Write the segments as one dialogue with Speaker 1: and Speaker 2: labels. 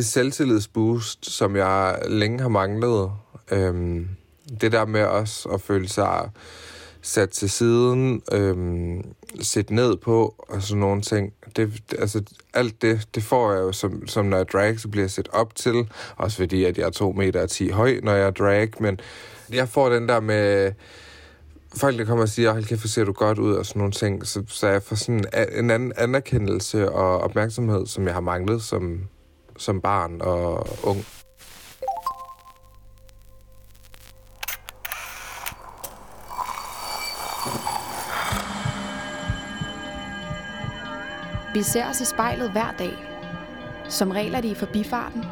Speaker 1: det selvtillidsboost, som jeg længe har manglet. Øhm, det der med også at føle sig sat til siden, øhm, sæt ned på og sådan nogle ting. Det, det, altså, alt det, det får jeg jo, som, som når jeg drag, så bliver jeg set op til. Også fordi, at jeg er 2 meter og 10 høj, når jeg er drag. Men jeg får den der med folk, der kommer og siger, hold kæft, ser du godt ud, og sådan nogle ting, så, så jeg får sådan en anden anerkendelse og opmærksomhed, som jeg har manglet som, som barn og ung.
Speaker 2: Vi ser os i spejlet hver dag. Som regel er det i forbifarten.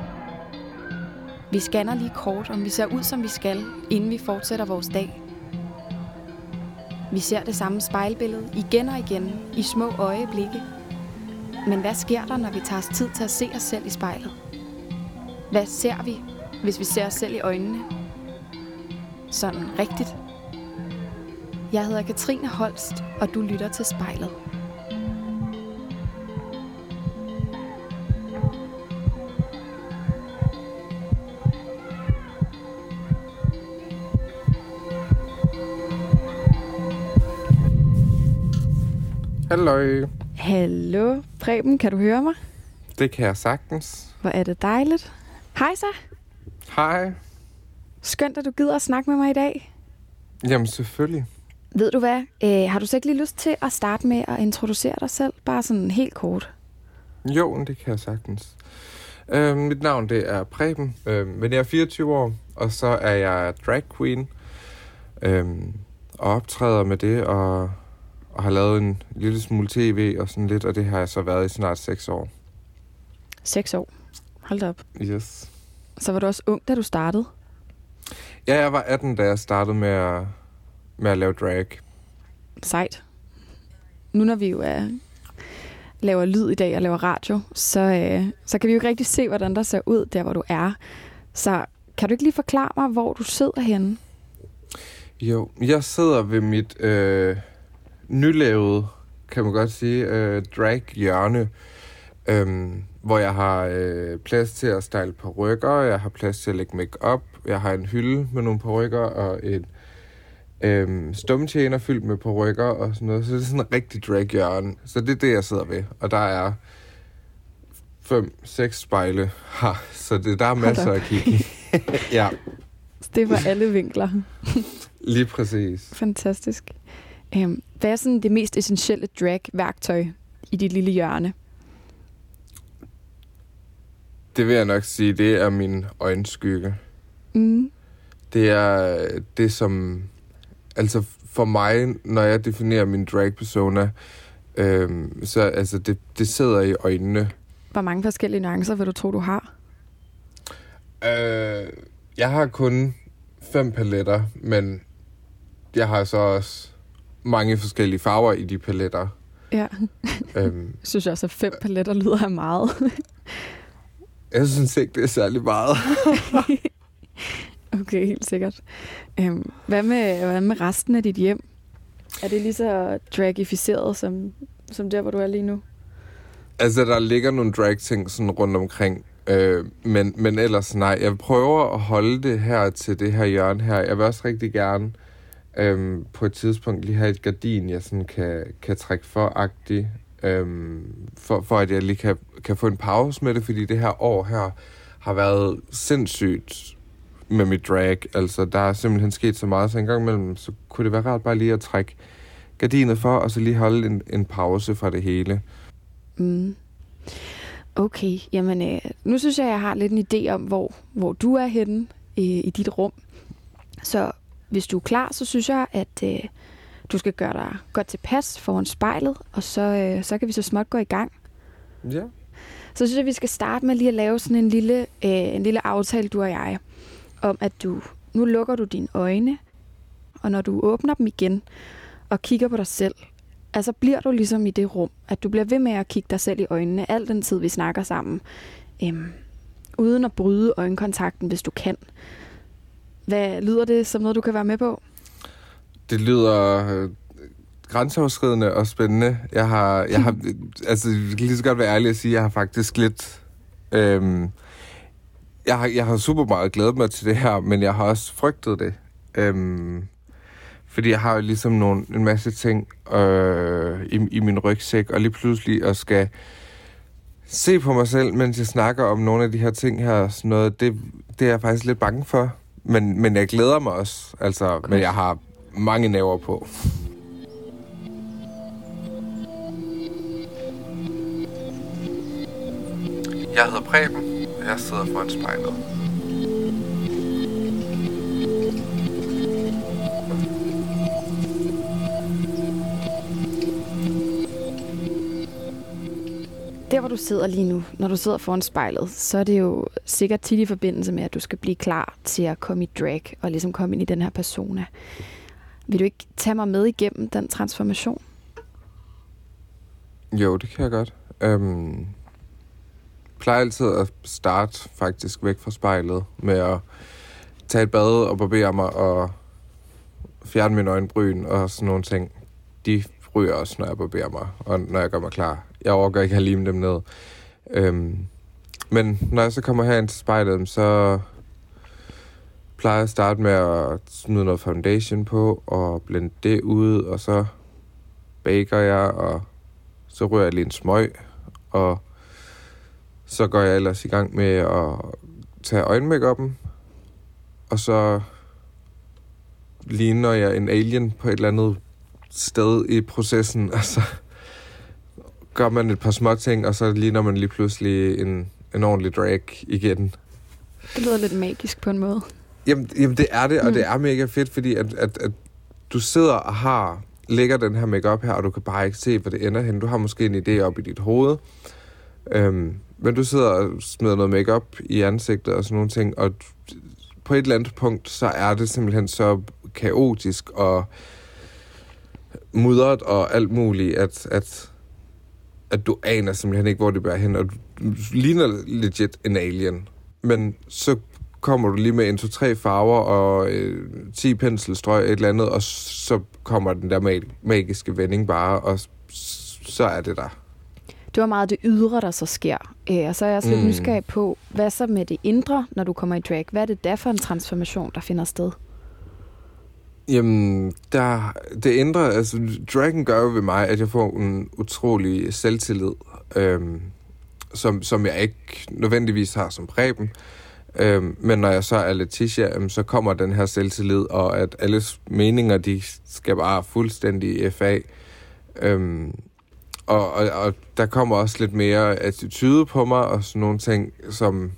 Speaker 2: Vi scanner lige kort, om vi ser ud, som vi skal, inden vi fortsætter vores dag. Vi ser det samme spejlbillede igen og igen i små øjeblikke. Men hvad sker der, når vi tager os tid til at se os selv i spejlet? Hvad ser vi, hvis vi ser os selv i øjnene? Sådan rigtigt. Jeg hedder Katrine Holst, og du lytter til spejlet.
Speaker 1: Hallo.
Speaker 2: Hallo, Preben, kan du høre mig?
Speaker 1: Det kan jeg sagtens.
Speaker 2: Hvor er det dejligt. Hej så.
Speaker 1: Hej.
Speaker 2: Skønt, at du gider at snakke med mig i dag.
Speaker 1: Jamen, selvfølgelig.
Speaker 2: Ved du hvad? Øh, har du så ikke lige lyst til at starte med at introducere dig selv? Bare sådan helt kort.
Speaker 1: Jo, det kan jeg sagtens. Øh, mit navn det er Preben, øh, men jeg er 24 år, og så er jeg drag queen. Øh, og optræder med det, og og har lavet en lille smule tv og sådan lidt, og det har jeg så været i snart 6 år.
Speaker 2: 6 år? Hold op.
Speaker 1: Yes.
Speaker 2: Så var du også ung, da du startede?
Speaker 1: Ja, jeg var 18, da jeg startede med at, med at lave drag.
Speaker 2: Sejt. Nu når vi jo er, laver lyd i dag og laver radio, så, øh, så kan vi jo ikke rigtig se, hvordan der ser ud der, hvor du er. Så kan du ikke lige forklare mig, hvor du sidder henne?
Speaker 1: Jo, jeg sidder ved mit øh, nylavet, kan man godt sige, øh, drag-hjørne, øh, hvor jeg har øh, plads til at style på rykker, jeg har plads til at lægge make op, jeg har en hylde med nogle rykker og en øh, stumtjener fyldt med rykker og sådan noget. Så det er sådan en rigtig drag-hjørne. Så det er det, jeg sidder ved. Og der er fem, seks spejle her, så det, der er masser at kigge ja.
Speaker 2: Det var alle vinkler.
Speaker 1: Lige præcis.
Speaker 2: Fantastisk. Øhm, hvad er sådan det mest essentielle drag-værktøj i dit lille hjørne?
Speaker 1: Det vil jeg nok sige, det er min øjenskygge.
Speaker 2: Mm.
Speaker 1: Det er det, som... Altså for mig, når jeg definerer min drag-persona, øhm, så altså det, det sidder i øjnene.
Speaker 2: Hvor mange forskellige nuancer vil du tro, du har?
Speaker 1: Øh, jeg har kun fem paletter, men jeg har så også mange forskellige farver i de paletter.
Speaker 2: Ja. øhm, jeg synes også, at fem paletter lyder af meget.
Speaker 1: jeg synes ikke, det er særlig meget.
Speaker 2: okay, helt sikkert. Øhm, hvad, med, hvad med resten af dit hjem? Er det lige så dragificeret som, som der, hvor du er lige nu?
Speaker 1: Altså, der ligger nogle drag-ting sådan rundt omkring. Øh, men, men ellers nej. Jeg prøver at holde det her til det her hjørne her. Jeg vil også rigtig gerne øhm, på et tidspunkt lige have et gardin, jeg sådan kan, kan trække for-agtigt, øhm, for, for at jeg lige kan, kan få en pause med det, fordi det her år her har været sindssygt med mit drag. Altså, der er simpelthen sket så meget, så en gang imellem, så kunne det være rart bare lige at trække gardinet for, og så lige holde en, en pause fra det hele.
Speaker 2: Mm. Okay, jamen øh, nu synes jeg, jeg har lidt en idé om, hvor, hvor du er henne øh, i dit rum. Så hvis du er klar, så synes jeg, at øh, du skal gøre dig godt tilpas foran spejlet, og så, øh, så kan vi så småt gå i gang.
Speaker 1: Ja.
Speaker 2: Så synes jeg, at vi skal starte med lige at lave sådan en lille, øh, en lille aftale, du og jeg, om at du, nu lukker du dine øjne, og når du åbner dem igen og kigger på dig selv, altså bliver du ligesom i det rum, at du bliver ved med at kigge dig selv i øjnene al den tid, vi snakker sammen, øhm, uden at bryde øjenkontakten, hvis du kan. Hvad lyder det som noget, du kan være med på?
Speaker 1: Det lyder øh, grænseoverskridende og spændende. Jeg har, jeg har altså, jeg kan lige så godt være ærlig at sige, at jeg har faktisk lidt, øhm, jeg, har, jeg har super meget glædet mig til det her, men jeg har også frygtet det. Øhm, fordi jeg har jo ligesom nogle, en masse ting øh, i, i min rygsæk, og lige pludselig at skal se på mig selv, mens jeg snakker om nogle af de her ting her, sådan noget, det, det er jeg faktisk lidt bange for. Men, men jeg glæder mig også, altså, men jeg har mange næver på. Jeg hedder Preben, og jeg sidder foran spejlet.
Speaker 2: Der, hvor du sidder lige nu, når du sidder foran spejlet, så er det jo sikkert tit i forbindelse med, at du skal blive klar til at komme i drag og ligesom komme ind i den her persona. Vil du ikke tage mig med igennem den transformation?
Speaker 1: Jo, det kan jeg godt. Øhm, plejer altid at starte faktisk væk fra spejlet med at tage et bad og barbere mig og fjerne min øjenbryn og sådan nogle ting. De ryger også, når jeg barberer mig, og når jeg gør mig klar. Jeg overgår ikke at lime dem ned. Øhm, men når jeg så kommer herind til spejlet, så plejer jeg at starte med at smide noget foundation på og blende det ud, og så baker jeg, og så rører jeg lige en smøg, og så går jeg ellers i gang med at tage øjenmakeupen, og så ligner jeg en alien på et eller andet sted i processen, og så gør man et par små ting, og så ligner man lige pludselig en, en ordentlig drag igen.
Speaker 2: Det lyder lidt magisk på en måde.
Speaker 1: Jamen, jamen det er det, og mm. det er mega fedt, fordi at, at, at du sidder og har lægger den her makeup her, og du kan bare ikke se, hvor det ender hen. Du har måske en idé op i dit hoved, øhm, men du sidder og smider noget makeup i ansigtet og sådan nogle ting, og på et eller andet punkt, så er det simpelthen så kaotisk og mudret og alt muligt, at, at, at du aner simpelthen ikke, hvor det bærer hen, og du, du ligner legit en alien. Men så kommer du lige med en, to, tre farver og øh, 10 penselstrøg, et eller andet, og så kommer den der mag- magiske vending bare, og så er det der.
Speaker 2: Det var meget det ydre, der så sker. Øh, og så er jeg også lidt mm. nysgerrig på, hvad så med det indre, når du kommer i drag? Hvad er det der for en transformation, der finder sted?
Speaker 1: Jamen, der, det ændrer, altså dragon gør jo ved mig, at jeg får en utrolig selvtillid, øhm, som, som jeg ikke nødvendigvis har som Preben. Øhm, men når jeg så er Letitia, øhm, så kommer den her selvtillid, og at alles meninger, de skal bare fuldstændig FA. Øhm, og, og, og der kommer også lidt mere attitude på mig, og sådan nogle ting, som,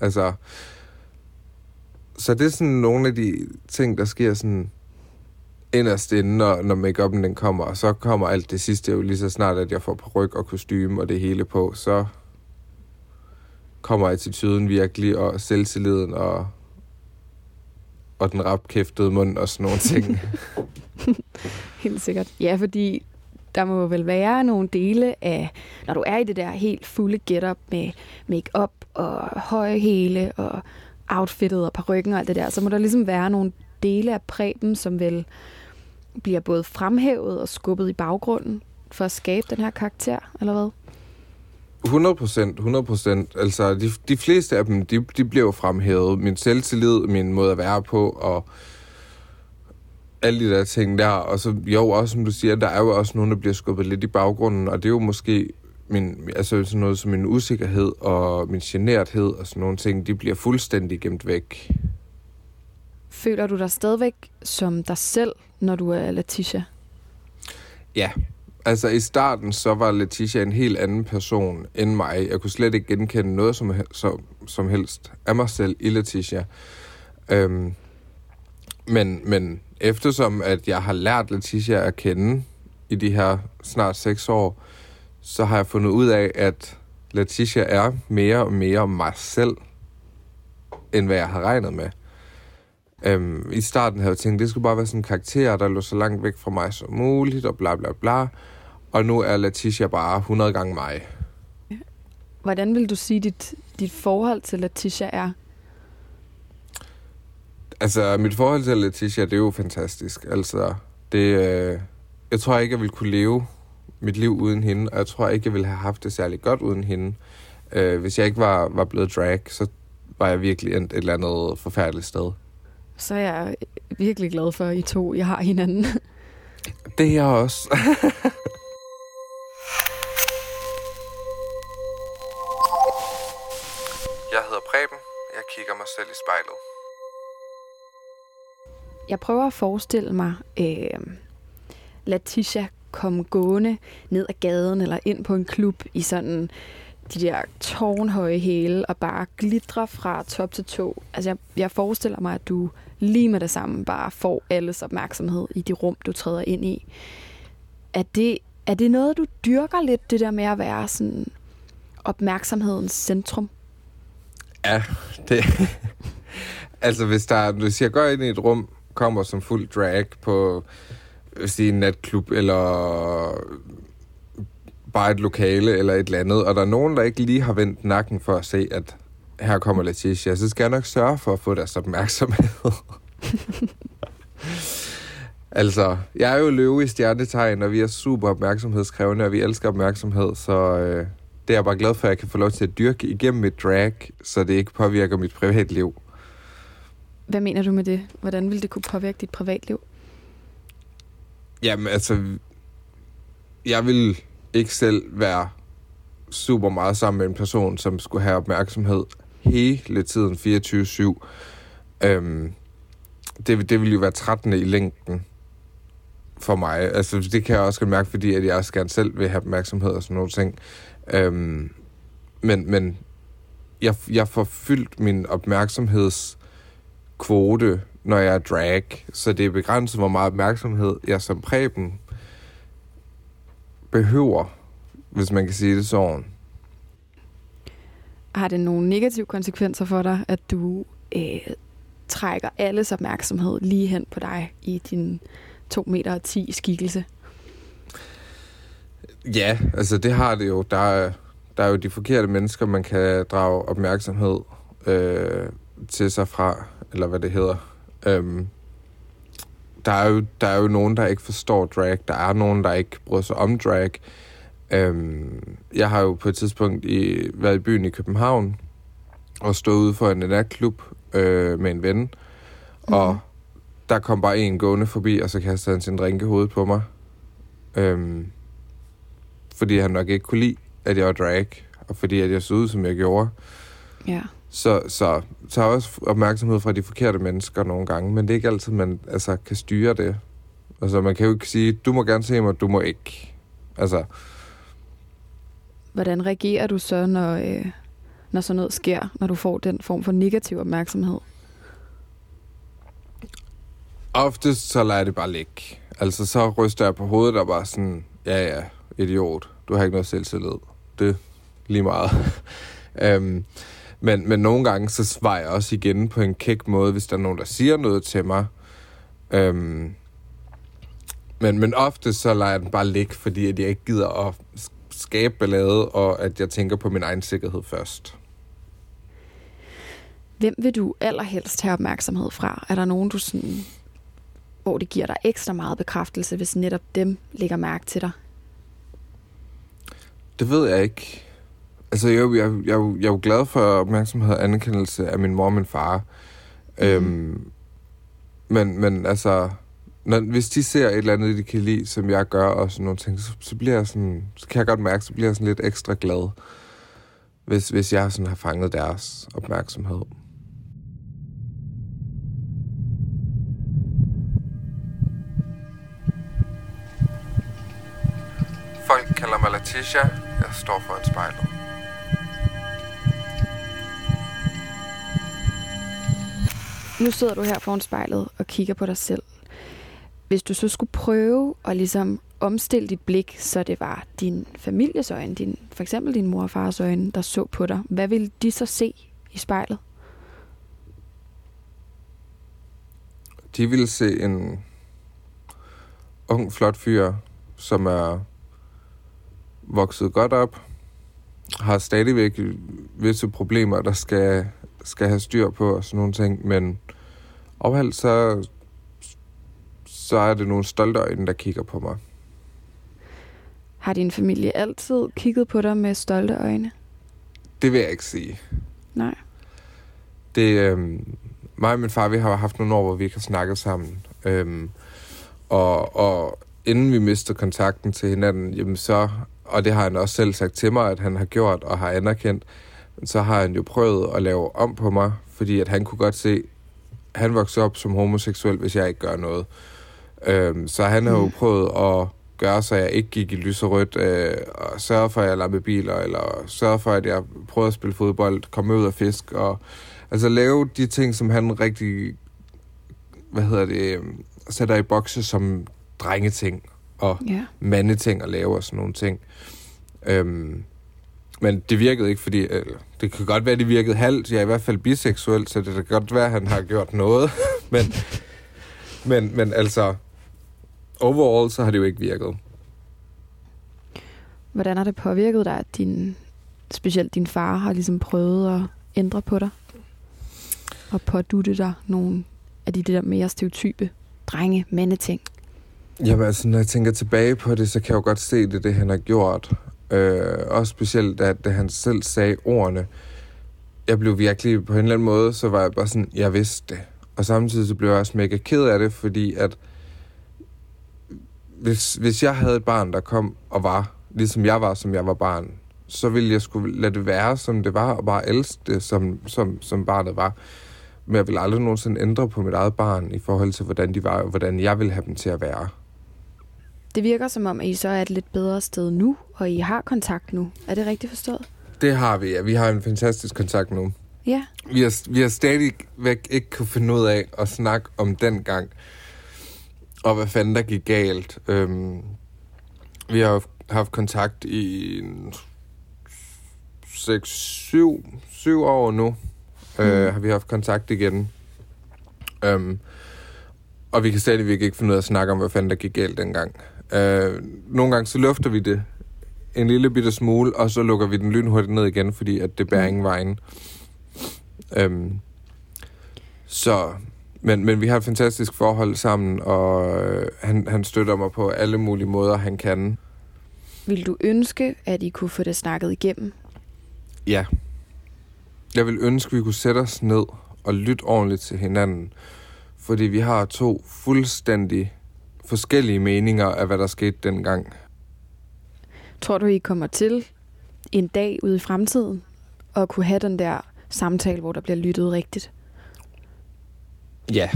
Speaker 1: altså... Så det er sådan nogle af de ting, der sker sådan inderst inde, når, når make-up'en den kommer, og så kommer alt det sidste jo lige så snart, at jeg får på ryg og kostume og det hele på, så kommer attituden virkelig, og selvtilliden, og, og den rapkæftede mund og sådan nogle ting.
Speaker 2: Helt sikkert. Ja, fordi der må vel være nogle dele af, når du er i det der helt fulde getup med make-up og høje hele og outfittet og parrykken og alt det der, så må der ligesom være nogle dele af præben, som vel bliver både fremhævet og skubbet i baggrunden for at skabe den her karakter, eller hvad?
Speaker 1: 100 procent, 100 procent. Altså, de, de fleste af dem, de, de bliver jo fremhævet. Min selvtillid, min måde at være på, og alle de der ting der. Og så, jo, også som du siger, der er jo også nogen, der bliver skubbet lidt i baggrunden, og det er jo måske min, altså sådan noget som min usikkerhed og min generthed og sådan nogle ting, de bliver fuldstændig gemt væk.
Speaker 2: Føler du dig stadigvæk som dig selv, når du er Letitia?
Speaker 1: Ja, Altså i starten, så var Letitia en helt anden person end mig. Jeg kunne slet ikke genkende noget som, som, som helst af mig selv i Letitia. Øhm, men, men eftersom at jeg har lært Letitia at kende i de her snart seks år, så har jeg fundet ud af, at Letitia er mere og mere mig selv, end hvad jeg har regnet med. Øhm, I starten havde jeg tænkt, det skulle bare være sådan en karakter, der lå så langt væk fra mig som muligt, og bla bla bla. Og nu er Letitia bare 100 gange mig.
Speaker 2: Hvordan vil du sige, dit, dit forhold til Letitia er?
Speaker 1: Altså, mit forhold til Letitia, det er jo fantastisk. Altså, det, øh, jeg tror ikke, jeg ville kunne leve mit liv uden hende, og jeg tror ikke, jeg ville have haft det særlig godt uden hende. Øh, hvis jeg ikke var, var blevet drag, så var jeg virkelig endt et eller andet forfærdeligt sted.
Speaker 2: Så er jeg virkelig glad for, at I to I har hinanden.
Speaker 1: Det er jeg også. jeg hedder Preben. Jeg kigger mig selv i spejlet.
Speaker 2: Jeg prøver at forestille mig øh, Letitia komme gående ned ad gaden eller ind på en klub i sådan de der tårnhøje hæle og bare glitre fra top til tå. Altså jeg, jeg forestiller mig, at du lige med det samme bare får alles opmærksomhed i de rum, du træder ind i. Er det, er det noget, du dyrker lidt, det der med at være sådan opmærksomhedens centrum?
Speaker 1: Ja, det... altså hvis der, hvis jeg går ind i et rum, kommer som fuld drag på sige, en natklub, eller bare et lokale, eller et eller andet, og der er nogen, der ikke lige har vendt nakken for at se, at her kommer Letitia, så skal jeg nok sørge for at få deres opmærksomhed. altså, jeg er jo løve i stjernetegn, og vi er super opmærksomhedskrævende, og vi elsker opmærksomhed, så øh, det er jeg bare glad for, at jeg kan få lov til at dyrke igennem mit drag, så det ikke påvirker mit privatliv.
Speaker 2: Hvad mener du med det? Hvordan vil det kunne påvirke dit privatliv?
Speaker 1: Jamen, altså... Jeg vil ikke selv være super meget sammen med en person, som skulle have opmærksomhed hele tiden 24-7. Øhm, det, det vil jo være 13. i længden for mig. Altså, det kan jeg også mærke, fordi at jeg også gerne selv vil have opmærksomhed og sådan nogle ting. Øhm, men men jeg, jeg får fyldt min opmærksomhedskvote, når jeg er drag, så det er begrænset, hvor meget opmærksomhed jeg som Preben behøver, hvis man kan sige det sådan.
Speaker 2: Har det nogle negative konsekvenser for dig, at du øh, trækker alles opmærksomhed lige hen på dig i din 2 meter 10 skikkelse?
Speaker 1: Ja, altså det har det jo. Der er, der er jo de forkerte mennesker, man kan drage opmærksomhed øh, til sig fra, eller hvad det hedder. Øhm, der, er jo, der er jo nogen, der ikke forstår drag. Der er nogen, der ikke bryder sig om drag. Øhm, jeg har jo på et tidspunkt i, været i byen i København og stået ude for en natklub øh, med en ven. Mm. Og der kom bare en gående forbi, og så kastede han sin drink i hovedet på mig. Øhm, fordi han nok ikke kunne lide, at jeg var drag, og fordi at jeg så ud, som jeg gjorde.
Speaker 2: Ja.
Speaker 1: Så, så tager også opmærksomhed fra de forkerte mennesker nogle gange, men det er ikke altid, man altså, kan styre det. Altså, man kan jo ikke sige, du må gerne se mig, du må ikke. Altså,
Speaker 2: Hvordan reagerer du så, når, øh, når sådan noget sker, når du får den form for negativ opmærksomhed?
Speaker 1: oftest så lader jeg det bare ligge. Altså, så ryster jeg på hovedet og bare sådan, ja ja, idiot, du har ikke noget selvtillid. Det er lige meget. øhm, men, men nogle gange, så svarer jeg også igen på en kæk måde, hvis der er nogen, der siger noget til mig. Øhm, men, men ofte så lader jeg den bare ligge, fordi at jeg ikke gider at skabe ballade, og at jeg tænker på min egen sikkerhed først.
Speaker 2: Hvem vil du allerhelst have opmærksomhed fra? Er der nogen, du sådan, hvor det giver dig ekstra meget bekræftelse, hvis netop dem lægger mærke til dig?
Speaker 1: Det ved jeg ikke. Altså, jeg, jeg, jeg, jeg er jo glad for opmærksomhed og anerkendelse af min mor og min far. Mm. Øhm, men, men altså, når, hvis de ser et eller andet, de kan lide, som jeg gør, og sådan nogle ting, så, så bliver jeg sådan, så kan jeg godt mærke, så bliver jeg sådan lidt ekstra glad, hvis, hvis jeg sådan har fanget deres opmærksomhed. Folk kalder mig Letitia. Jeg står foran spejlet.
Speaker 2: Nu sidder du her foran spejlet og kigger på dig selv. Hvis du så skulle prøve at ligesom omstille dit blik, så det var din families øjne, din, for eksempel din mor og fars øjne, der så på dig, hvad ville de så se i spejlet?
Speaker 1: De ville se en ung, flot fyr, som er vokset godt op, har stadigvæk visse problemer, der skal, skal have styr på og sådan nogle ting, men overalt så, så er det nogle stolte øjne, der kigger på mig.
Speaker 2: Har din familie altid kigget på dig med stolte øjne?
Speaker 1: Det vil jeg ikke sige.
Speaker 2: Nej.
Speaker 1: det, øhm, mig og min far, vi har haft nogle år, hvor vi ikke har snakket sammen. Øhm, og, og inden vi mistede kontakten til hinanden, jamen så, og det har han også selv sagt til mig, at han har gjort og har anerkendt, så har han jo prøvet at lave om på mig, fordi at han kunne godt se, at han voksede op som homoseksuel, hvis jeg ikke gør noget. Øhm, så han har jo mm. prøvet at gøre, så jeg ikke gik i lyserødt, øh, og sørge for, at jeg lader biler, eller sørge for, at jeg prøvede at spille fodbold, komme ud og fisk, og altså lave de ting, som han rigtig, hvad hedder det, øhm, sætter i bokse som drengeting, og yeah. mandeting at lave og sådan nogle ting. Øhm, men det virkede ikke, fordi... Øh, det kan godt være, det virkede halvt. Jeg er i hvert fald biseksuel, så det kan godt være, at han har gjort noget. men, men, men altså... Overall, så har det jo ikke virket.
Speaker 2: Hvordan har det påvirket dig, at din, specielt din far har ligesom prøvet at ændre på dig? Og pådutte dig nogle af de der mere stereotype drenge, mandeting?
Speaker 1: Jamen altså, når jeg tænker tilbage på det, så kan jeg jo godt se det, det han har gjort. Øh, også specielt, da, da han selv sagde ordene. Jeg blev virkelig, på en eller anden måde, så var jeg bare sådan, jeg vidste det. Og samtidig så blev jeg også mega ked af det, fordi at hvis, hvis jeg havde et barn, der kom og var, ligesom jeg var, som jeg var barn, så ville jeg skulle lade det være, som det var, og bare elske det, som, som, som barnet var. Men jeg vil aldrig nogensinde ændre på mit eget barn i forhold til, hvordan de var, og hvordan jeg vil have dem til at være.
Speaker 2: Det virker som om, at I så er et lidt bedre sted nu, og I har kontakt nu. Er det rigtigt forstået?
Speaker 1: Det har vi, ja. Vi har en fantastisk kontakt nu.
Speaker 2: Ja.
Speaker 1: Vi har, vi har stadigvæk ikke kunne finde ud af at snakke om den gang, og hvad fanden der gik galt. Øhm, vi har haft kontakt i 6-7 år nu. Øh, mm. Øh, har vi haft kontakt igen. Øhm, og vi kan stadigvæk ikke finde ud af at snakke om, hvad fanden der gik galt dengang. Øh, nogle gange så lufter vi det en lille bitte smule, og så lukker vi den lynhurtigt ned igen, fordi at det bærer mm. ingen vejen. Øhm, så, men, men vi har et fantastisk forhold sammen, og øh, han, han støtter mig på alle mulige måder, han kan.
Speaker 2: Vil du ønske, at I kunne få det snakket igennem?
Speaker 1: Ja. Jeg vil ønske, at vi kunne sætte os ned og lytte ordentligt til hinanden. Fordi vi har to fuldstændig forskellige meninger af, hvad der skete dengang.
Speaker 2: Tror du, I kommer til en dag ude i fremtiden at kunne have den der samtale, hvor der bliver lyttet rigtigt?
Speaker 1: Ja.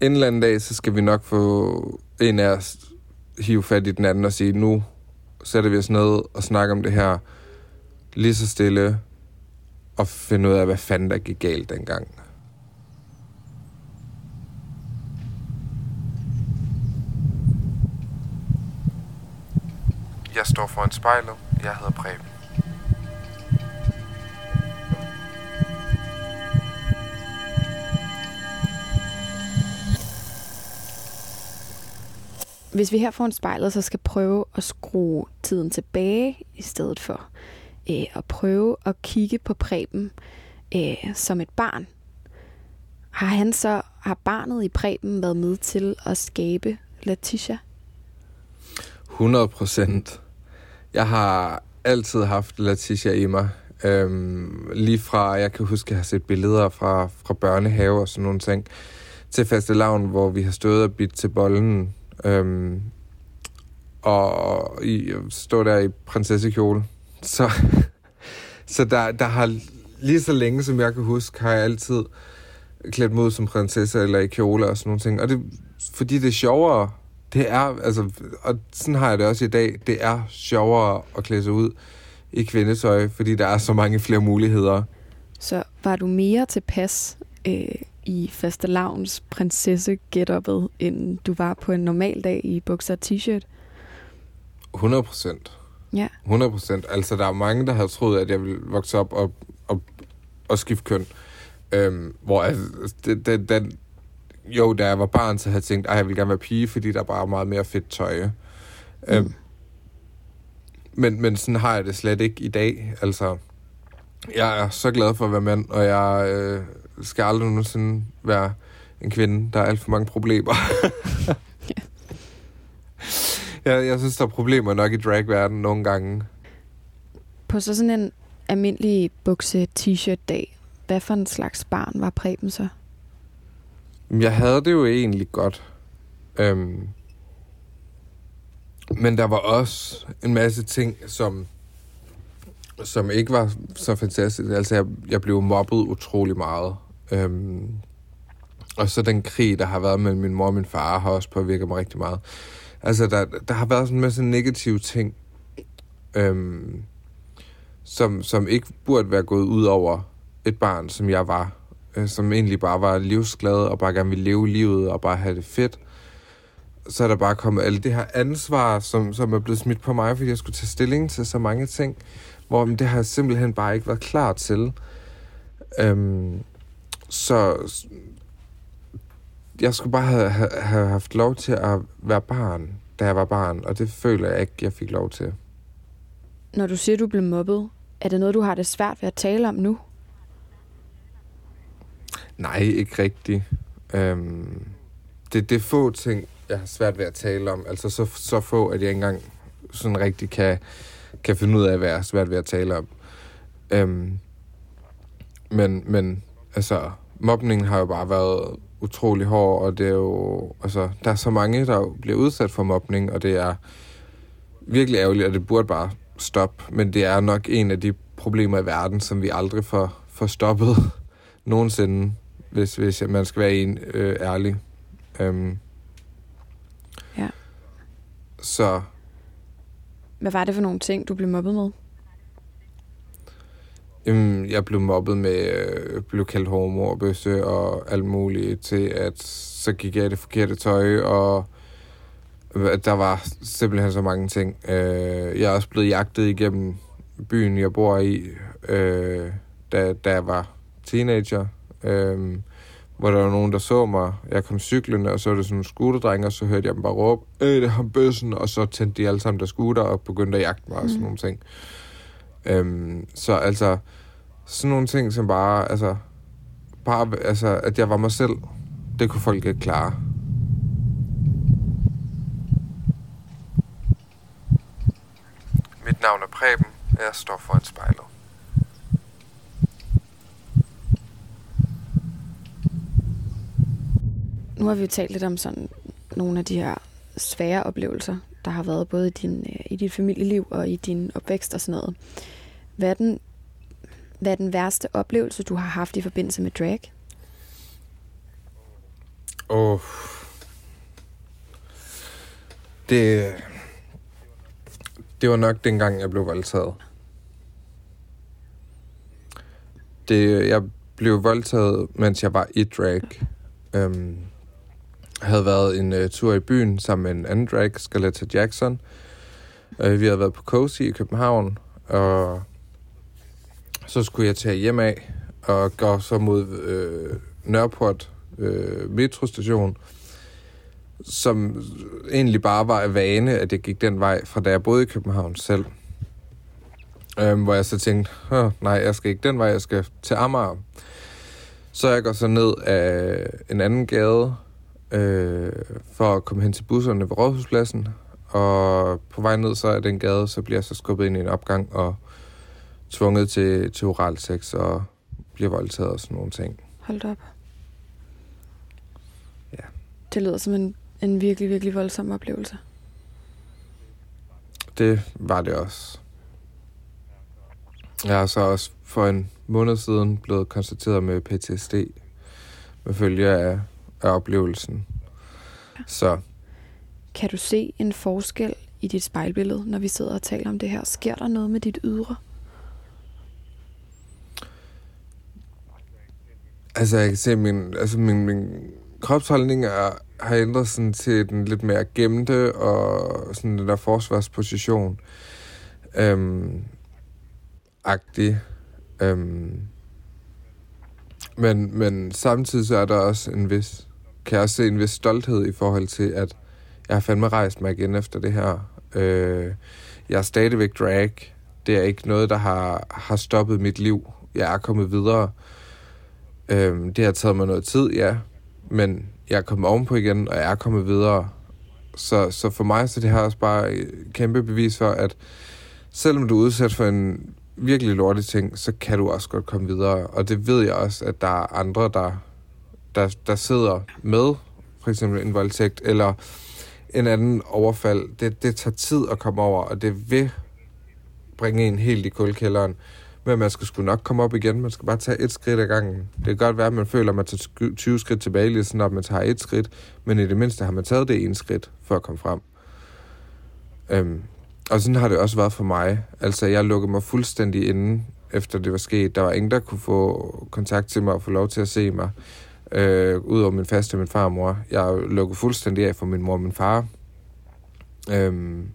Speaker 1: En eller anden dag, så skal vi nok få en af os hive fat i den anden og sige, nu sætter vi os ned og snakker om det her lige så stille og finde ud af, hvad fanden der gik galt dengang. Jeg står foran spejlet. Jeg hedder Preben.
Speaker 2: Hvis vi her foran spejlet så skal prøve at skrue tiden tilbage, i stedet for øh, at prøve at kigge på Preben øh, som et barn, har han så, har barnet i Preben været med til at skabe Letitia?
Speaker 1: 100 procent. Jeg har altid haft Letitia i mig. Øhm, lige fra, jeg kan huske, at jeg har set billeder fra, fra børnehave og sådan nogle ting, til faste lavn, hvor vi har stået og bidt til bollen. Øhm, og i, stå der i prinsessekjole. Så, så der, der har lige så længe, som jeg kan huske, har jeg altid klædt mod som prinsesse eller i kjole og sådan nogle ting. Og det, fordi det er sjovere det er, altså, og sådan har jeg det også i dag, det er sjovere at klæde sig ud i kvindetøj, fordi der er så mange flere muligheder.
Speaker 2: Så var du mere tilpas øh, i fastelavns prinsesse getupet, end du var på en normal dag i bukser og t-shirt?
Speaker 1: 100 procent.
Speaker 2: Ja.
Speaker 1: 100 procent. Altså, der er mange, der har troet, at jeg ville vokse op og, og, og skifte køn. Øhm, hvor altså, det, det, den, jo, da jeg var barn, så havde jeg tænkt, at jeg ville gerne være pige, fordi der bare er meget mere fedt tøj. Mm. Øhm, men, men sådan har jeg det slet ikke i dag. Altså, jeg er så glad for at være mand, og jeg øh, skal aldrig nogensinde være en kvinde. Der er alt for mange problemer. jeg, jeg synes, der er problemer nok i dragverdenen nogle gange.
Speaker 2: På så sådan en almindelig bukse-t-shirt-dag, hvad for en slags barn var Preben så?
Speaker 1: Øhm, jeg havde det jo egentlig godt. Øhm, men der var også en masse ting, som, som ikke var så fantastisk. Altså, jeg, jeg blev mobbet utrolig meget. Øhm, og så den krig, der har været mellem min mor og min far, har også påvirket mig rigtig meget. Altså, der, der har været sådan en masse negative ting, øhm, som, som ikke burde være gået ud over et barn, som jeg var. Øh, som egentlig bare var livsglad og bare gerne ville leve livet og bare have det fedt. Så er der bare kommet alt det her ansvar, som, som er blevet smidt på mig, fordi jeg skulle tage stilling til så mange ting, hvor det har jeg simpelthen bare ikke været klar til. Øhm, så jeg skulle bare have, have, have haft lov til at være barn, da jeg var barn, og det føler jeg ikke, jeg fik lov til.
Speaker 2: Når du siger, du blev mobbet, er det noget, du har det svært ved at tale om nu?
Speaker 1: Nej, ikke rigtigt. Øhm, det, det er få ting, jeg har svært ved at tale om. Altså så, så få, at jeg ikke engang sådan rigtig kan, kan finde ud af, hvad jeg har svært ved at tale om. Øhm, men, men altså, mobningen har jo bare været utrolig hård, og det er jo, altså, der er så mange, der bliver udsat for mobning, og det er virkelig ærgerligt, og det burde bare stoppe. Men det er nok en af de problemer i verden, som vi aldrig får, får stoppet nogensinde, hvis, hvis man skal være en øh, ærlig. Øhm.
Speaker 2: Ja.
Speaker 1: Så...
Speaker 2: Hvad var det for nogle ting, du blev mobbet med?
Speaker 1: Jamen, jeg blev mobbet med, øh, blev kaldt homo og bøsse og alt muligt til, at så gik jeg i det forkerte tøj, og der var simpelthen så mange ting. Øh, jeg er også blevet jagtet igennem byen, jeg bor i, øh, da, da jeg var teenager. Øh, hvor der var nogen, der så mig. Jeg kom cyklende, og så var det sådan en scooterdreng, og så hørte jeg dem bare råbe, Øh, det er ham bøssen, og så tændte de alle sammen der scooter, og begyndte at jagte mig mm. og sådan mm. nogle ting. Øhm, så altså, sådan nogle ting, som bare, altså, bare, altså, at jeg var mig selv, det kunne folk ikke klare. Mit navn er Preben, og jeg står foran spejlet.
Speaker 2: Nu har vi jo talt lidt om sådan nogle af de her svære oplevelser, der har været både i, din, øh, i dit familieliv og i din opvækst og sådan noget. Hvad er, den, hvad er den værste oplevelse, du har haft i forbindelse med drag?
Speaker 1: Åh... Oh. Det... Det var nok dengang, jeg blev voldtaget. Det, jeg blev voldtaget, mens jeg var i drag. Øhm, havde været en uh, tur i byen sammen med en anden drag, Scarletta Jackson. Uh, vi havde været på Cozy i København, og så skulle jeg tage hjem af og gå så mod uh, Nørreport uh, metrostation, som egentlig bare var af vane, at jeg gik den vej fra da jeg boede i København selv. Um, hvor jeg så tænkte, nej, jeg skal ikke den vej, jeg skal til Amager. Så jeg går så ned af en anden gade, øh, for at komme hen til busserne ved Rådhuspladsen. Og på vej ned så er den gade, så bliver jeg så skubbet ind i en opgang og tvunget til, til oral sex og bliver voldtaget og sådan nogle ting.
Speaker 2: Hold op.
Speaker 1: Ja.
Speaker 2: Det lyder som en, en virkelig, virkelig voldsom oplevelse.
Speaker 1: Det var det også. Jeg er så også for en måned siden blevet konstateret med PTSD med følge af af oplevelsen. Så.
Speaker 2: Kan du se en forskel i dit spejlbillede, når vi sidder og taler om det her? Sker der noget med dit ydre?
Speaker 1: Altså, jeg kan se, min, altså min, min kropsholdning er, har ændret sig til den lidt mere gemte og sådan den der forsvarsposition. Øhm, agtig. Øhm, men, men samtidig så er der også en vis kan jeg også se en vis stolthed i forhold til, at jeg har fandme rejst mig igen efter det her. Øh, jeg er stadigvæk drag. Det er ikke noget, der har, har stoppet mit liv. Jeg er kommet videre. Øh, det har taget mig noget tid, ja. Men jeg er kommet ovenpå igen, og jeg er kommet videre. Så, så for mig så det her også bare et kæmpe bevis for, at selvom du er udsat for en virkelig lortig ting, så kan du også godt komme videre. Og det ved jeg også, at der er andre, der, der, der sidder med for eksempel en voldtægt, eller en anden overfald. Det, det tager tid at komme over, og det vil bringe en helt i kuldkælderen. Men man skal sgu nok komme op igen. Man skal bare tage et skridt ad gangen. Det kan godt være, at man føler, at man tager 20 skridt tilbage, lige sådan, at man tager et skridt. Men i det mindste har man taget det ene skridt for at komme frem. Øhm, og sådan har det også været for mig. Altså, jeg lukkede mig fuldstændig inde, efter det var sket. Der var ingen, der kunne få kontakt til mig og få lov til at se mig. Øh, Udover min faste min far og mor. Jeg lukkede fuldstændig af for min mor og min far. Øhm,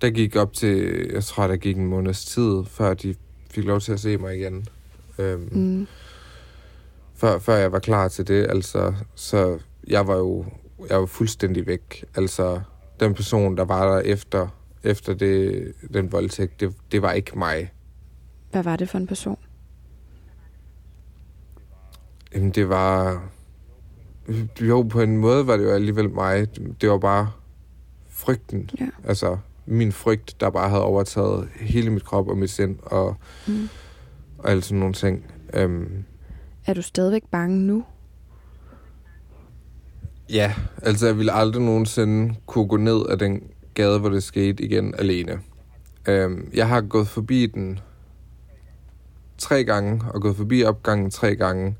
Speaker 1: der gik op til, jeg tror, der gik en måneds tid, før de fik lov til at se mig igen. Øhm, mm. før, før jeg var klar til det, altså, så jeg var jo jeg var fuldstændig væk. Altså, den person, der var der efter, efter det, den voldtægt, det, det var ikke mig.
Speaker 2: Hvad var det for en person?
Speaker 1: Jamen, det var... Jo, på en måde var det jo alligevel mig. Det var bare frygten. Ja. Altså, min frygt, der bare havde overtaget hele mit krop og mit sind og, mm. og alle sådan nogle ting. Um,
Speaker 2: er du stadigvæk bange nu?
Speaker 1: Ja, altså jeg ville aldrig nogensinde kunne gå ned af den gade, hvor det skete igen alene. Um, jeg har gået forbi den tre gange, og gået forbi opgangen tre gange,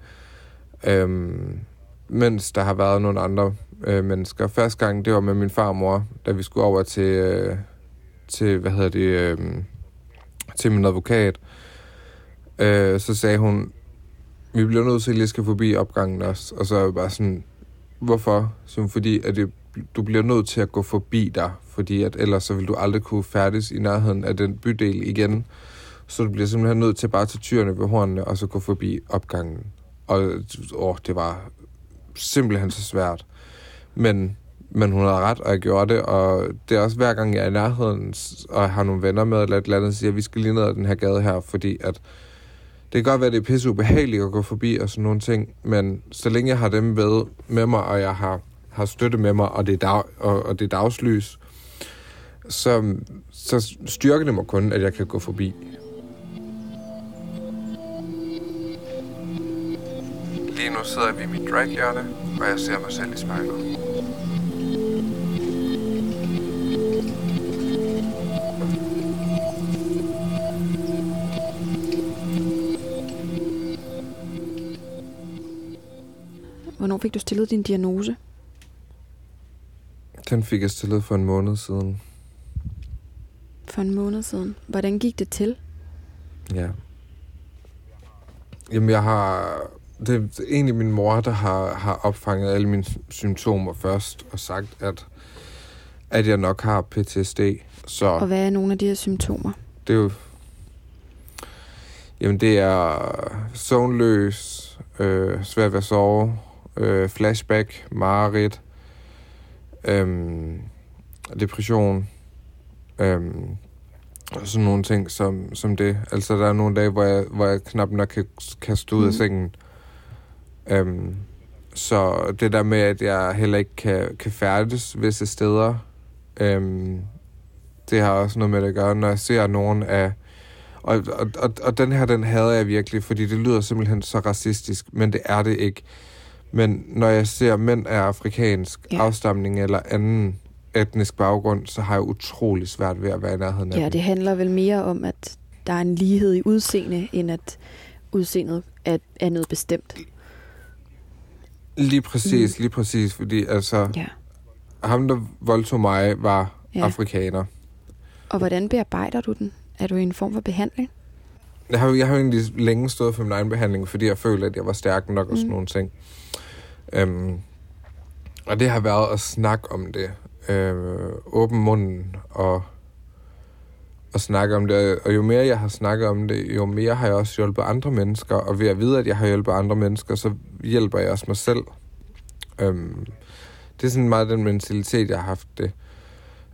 Speaker 1: Øhm, mens der har været nogle andre øh, mennesker. Første gang, det var med min farmor, da vi skulle over til, øh, til hvad hedder det, øh, til min advokat, øh, så sagde hun, vi bliver nødt til at lige skal forbi opgangen også. Og så er jeg bare sådan, hvorfor? Så fordi at det, du bliver nødt til at gå forbi dig, fordi at ellers så vil du aldrig kunne færdes i nærheden af den bydel igen. Så du bliver simpelthen nødt til bare at tage tyrene ved hornene, og så gå forbi opgangen. Og åh, det var simpelthen så svært. Men men hun havde ret, og jeg gjorde det, og det er også hver gang, jeg er i nærheden, og jeg har nogle venner med, eller et eller andet, siger, at vi skal lige ned ad den her gade her, fordi at det kan godt være, at det er pisse ubehageligt at gå forbi og sådan nogle ting, men så længe jeg har dem med, med mig, og jeg har, har støtte med mig, og det er, dag, og, og det er dagslys, så, så styrker det mig kun, at jeg kan gå forbi. Lige nu sidder vi i mit draghjørne, og jeg ser mig selv i spejlet.
Speaker 2: Hvornår fik du stillet din diagnose?
Speaker 1: Den fik jeg stillet for en måned siden.
Speaker 2: For en måned siden. Hvordan gik det til?
Speaker 1: Ja. Jamen, jeg har... Det er egentlig min mor, der har, har opfanget alle mine symptomer først og sagt, at, at jeg nok har PTSD. Så
Speaker 2: og hvad er nogle af de her symptomer?
Speaker 1: Det er jo... Jamen, det er søvnløs, øh, svært ved at sove, øh, flashback, mareridt, øh, depression, øh, og sådan nogle ting som, som det. Altså, der er nogle dage, hvor jeg, hvor jeg knap nok kan, kan stå ud mm. af sengen. Øh, så det der med, at jeg heller ikke kan, kan færdes visse steder, øh, det har også noget med det at gøre, når jeg ser nogen af... Og, og, og, og den her, den hader jeg virkelig, fordi det lyder simpelthen så racistisk, men det er det ikke. Men når jeg ser mænd af afrikansk ja. afstamning eller anden etnisk baggrund, så har jeg utrolig svært ved at være i nærheden af
Speaker 2: Ja, dem. det handler vel mere om, at der er en lighed i udseende, end at udseendet er, er noget bestemt.
Speaker 1: Lige præcis, mm. lige præcis, fordi altså, ja. ham, der voldtog mig, var ja. afrikaner.
Speaker 2: Og hvordan bearbejder du den? Er du i en form for behandling?
Speaker 1: Jeg har, jeg har egentlig længe stået for min egen behandling, fordi jeg følte, at jeg var stærk nok og sådan mm. nogle ting. Øhm, og det har været at snakke om det. Øh, åben munden og, at snakke om det. Og jo mere jeg har snakket om det, jo mere har jeg også hjulpet andre mennesker. Og ved at vide, at jeg har hjulpet andre mennesker, så hjælper jeg også mig selv. Øhm, det er sådan meget den mentalitet, jeg har haft det.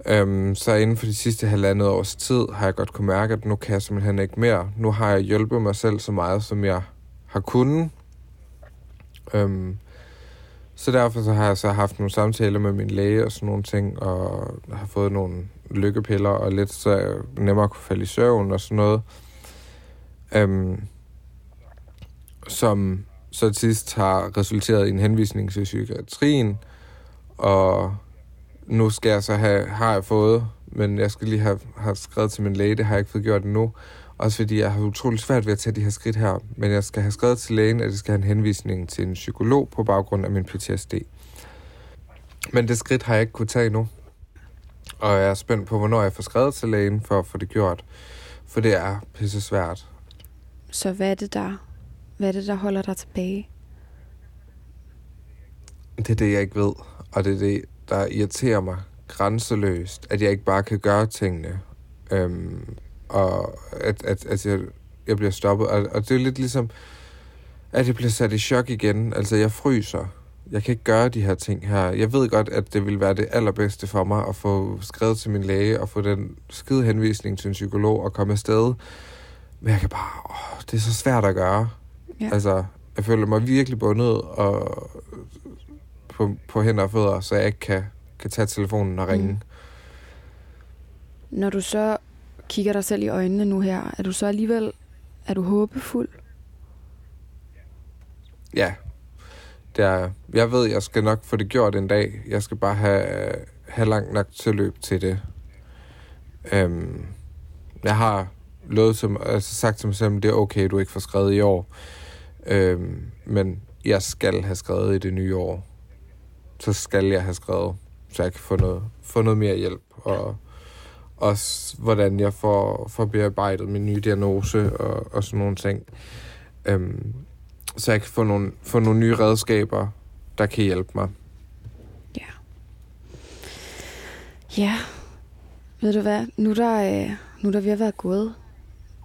Speaker 1: Øhm, så inden for de sidste halvandet års tid har jeg godt kunne mærke, at nu kan jeg simpelthen ikke mere. Nu har jeg hjulpet mig selv så meget, som jeg har kunnet. Øhm, så derfor så har jeg så haft nogle samtaler med min læge og sådan nogle ting, og har fået nogle lykkepiller og lidt så nemmere kunne falde i søvn og sådan noget. øhm, som så til sidst har resulteret i en henvisning til psykiatrien, og nu skal jeg så have, har jeg fået, men jeg skal lige have, have skrevet til min læge, det har jeg ikke fået gjort endnu, også fordi jeg har utrolig svært ved at tage de her skridt her, men jeg skal have skrevet til lægen, at jeg skal have en henvisning til en psykolog på baggrund af min PTSD. Men det skridt har jeg ikke kunne tage endnu. Og jeg er spændt på, hvornår jeg får skrevet til lægen for at få det gjort. For det er pisse svært.
Speaker 2: Så hvad er det, der, hvad er det, der holder dig tilbage?
Speaker 1: Det er det, jeg ikke ved. Og det er det, der irriterer mig grænseløst. At jeg ikke bare kan gøre tingene. Øhm, og at, at, at jeg, jeg bliver stoppet. Og, og det er lidt ligesom, at jeg bliver sat i chok igen. Altså, jeg fryser jeg kan ikke gøre de her ting her. Jeg ved godt, at det vil være det allerbedste for mig at få skrevet til min læge og få den skide henvisning til en psykolog og komme afsted. Men jeg kan bare... Åh, det er så svært at gøre. Ja. Altså, jeg føler mig virkelig bundet og på, på hænder og fødder, så jeg ikke kan, kan tage telefonen og ringe. Mm.
Speaker 2: Når du så kigger dig selv i øjnene nu her, er du så alligevel er du håbefuld?
Speaker 1: Ja, det er, jeg ved, jeg skal nok få det gjort en dag. Jeg skal bare have, have langt nok til løb til det. Øhm, jeg har lovet som, altså sagt til mig selv, at det er okay, du ikke får skrevet i år. Øhm, men jeg skal have skrevet i det nye år. Så skal jeg have skrevet, så jeg kan få noget, få noget mere hjælp. Og også, hvordan jeg får, får bearbejdet min nye diagnose og, og sådan nogle ting. Øhm, så jeg kan få nogle, få nogle nye redskaber, der kan hjælpe mig.
Speaker 2: Ja. Ja. Ved du hvad? Nu der, øh, nu der vi har været gået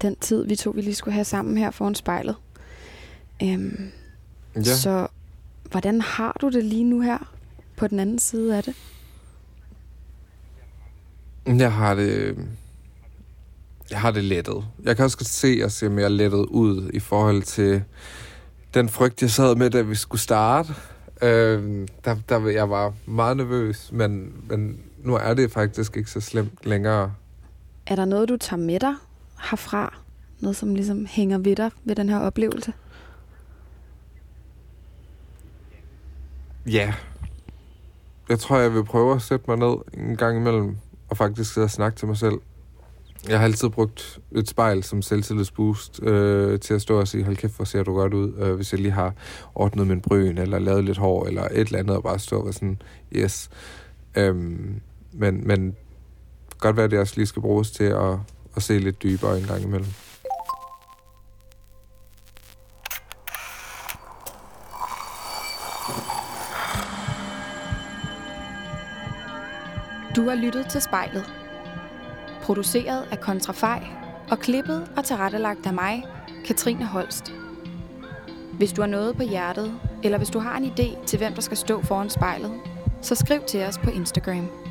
Speaker 2: den tid, vi to vi lige skulle have sammen her foran spejlet. Øhm, ja. Så hvordan har du det lige nu her på den anden side af det?
Speaker 1: Jeg har det... Jeg har det lettet. Jeg kan også se, at jeg ser mere lettet ud i forhold til den frygt, jeg sad med, da vi skulle starte. Øh, der, der jeg var meget nervøs, men, men nu er det faktisk ikke så slemt længere.
Speaker 2: Er der noget, du tager med dig herfra? Noget, som ligesom hænger ved dig ved den her oplevelse?
Speaker 1: Ja. Jeg tror, jeg vil prøve at sætte mig ned en gang imellem og faktisk sidde og snakke til mig selv. Jeg har altid brugt et spejl som selvtillidsboost øh, til at stå og sige, hold kæft, hvor ser du godt ud, øh, hvis jeg lige har ordnet min bryn, eller lavet lidt hår, eller et eller andet, og bare stå og sådan, yes. Øhm, men, men godt være, at det også lige skal bruges til at, at se lidt dybere en gang imellem.
Speaker 2: Du har lyttet til spejlet produceret af Kontrafej og klippet og tilrettelagt af mig, Katrine Holst. Hvis du har noget på hjertet, eller hvis du har en idé til, hvem der skal stå foran spejlet, så skriv til os på Instagram.